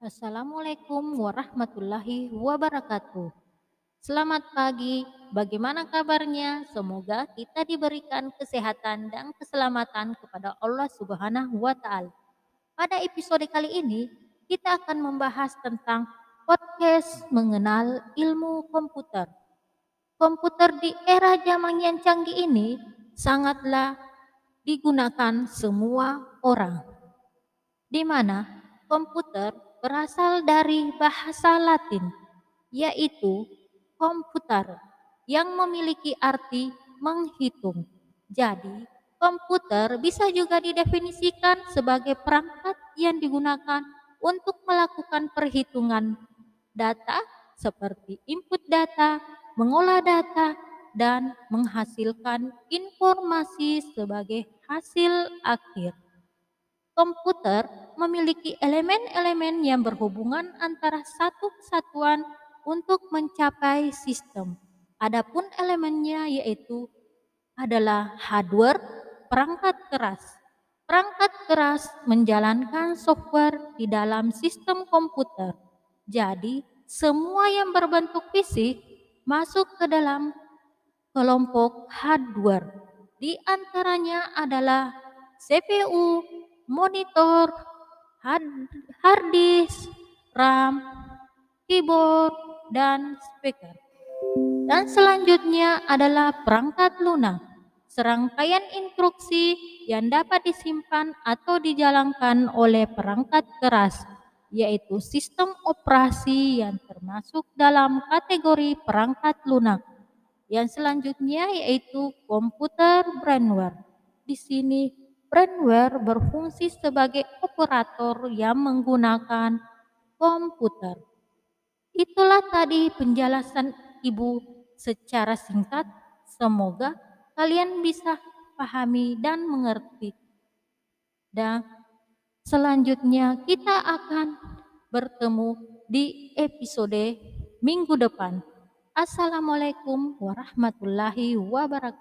Assalamualaikum warahmatullahi wabarakatuh. Selamat pagi, bagaimana kabarnya? Semoga kita diberikan kesehatan dan keselamatan kepada Allah Subhanahu wa Ta'ala. Pada episode kali ini, kita akan membahas tentang podcast mengenal ilmu komputer. Komputer di era zaman yang canggih ini sangatlah digunakan semua orang, di mana komputer berasal dari bahasa Latin, yaitu komputer, yang memiliki arti menghitung. Jadi, komputer bisa juga didefinisikan sebagai perangkat yang digunakan untuk melakukan perhitungan data seperti input data, mengolah data, dan menghasilkan informasi sebagai hasil akhir. Komputer memiliki elemen-elemen yang berhubungan antara satu kesatuan untuk mencapai sistem. Adapun elemennya yaitu adalah hardware, perangkat keras. Perangkat keras menjalankan software di dalam sistem komputer. Jadi, semua yang berbentuk fisik masuk ke dalam kelompok hardware. Di antaranya adalah CPU, monitor, hard disk, RAM, keyboard, dan speaker. Dan selanjutnya adalah perangkat lunak, serangkaian instruksi yang dapat disimpan atau dijalankan oleh perangkat keras, yaitu sistem operasi yang termasuk dalam kategori perangkat lunak. Yang selanjutnya yaitu komputer brainware. Di sini Brainware berfungsi sebagai operator yang menggunakan komputer. Itulah tadi penjelasan Ibu secara singkat. Semoga kalian bisa pahami dan mengerti. Dan selanjutnya kita akan bertemu di episode minggu depan. Assalamualaikum warahmatullahi wabarakatuh.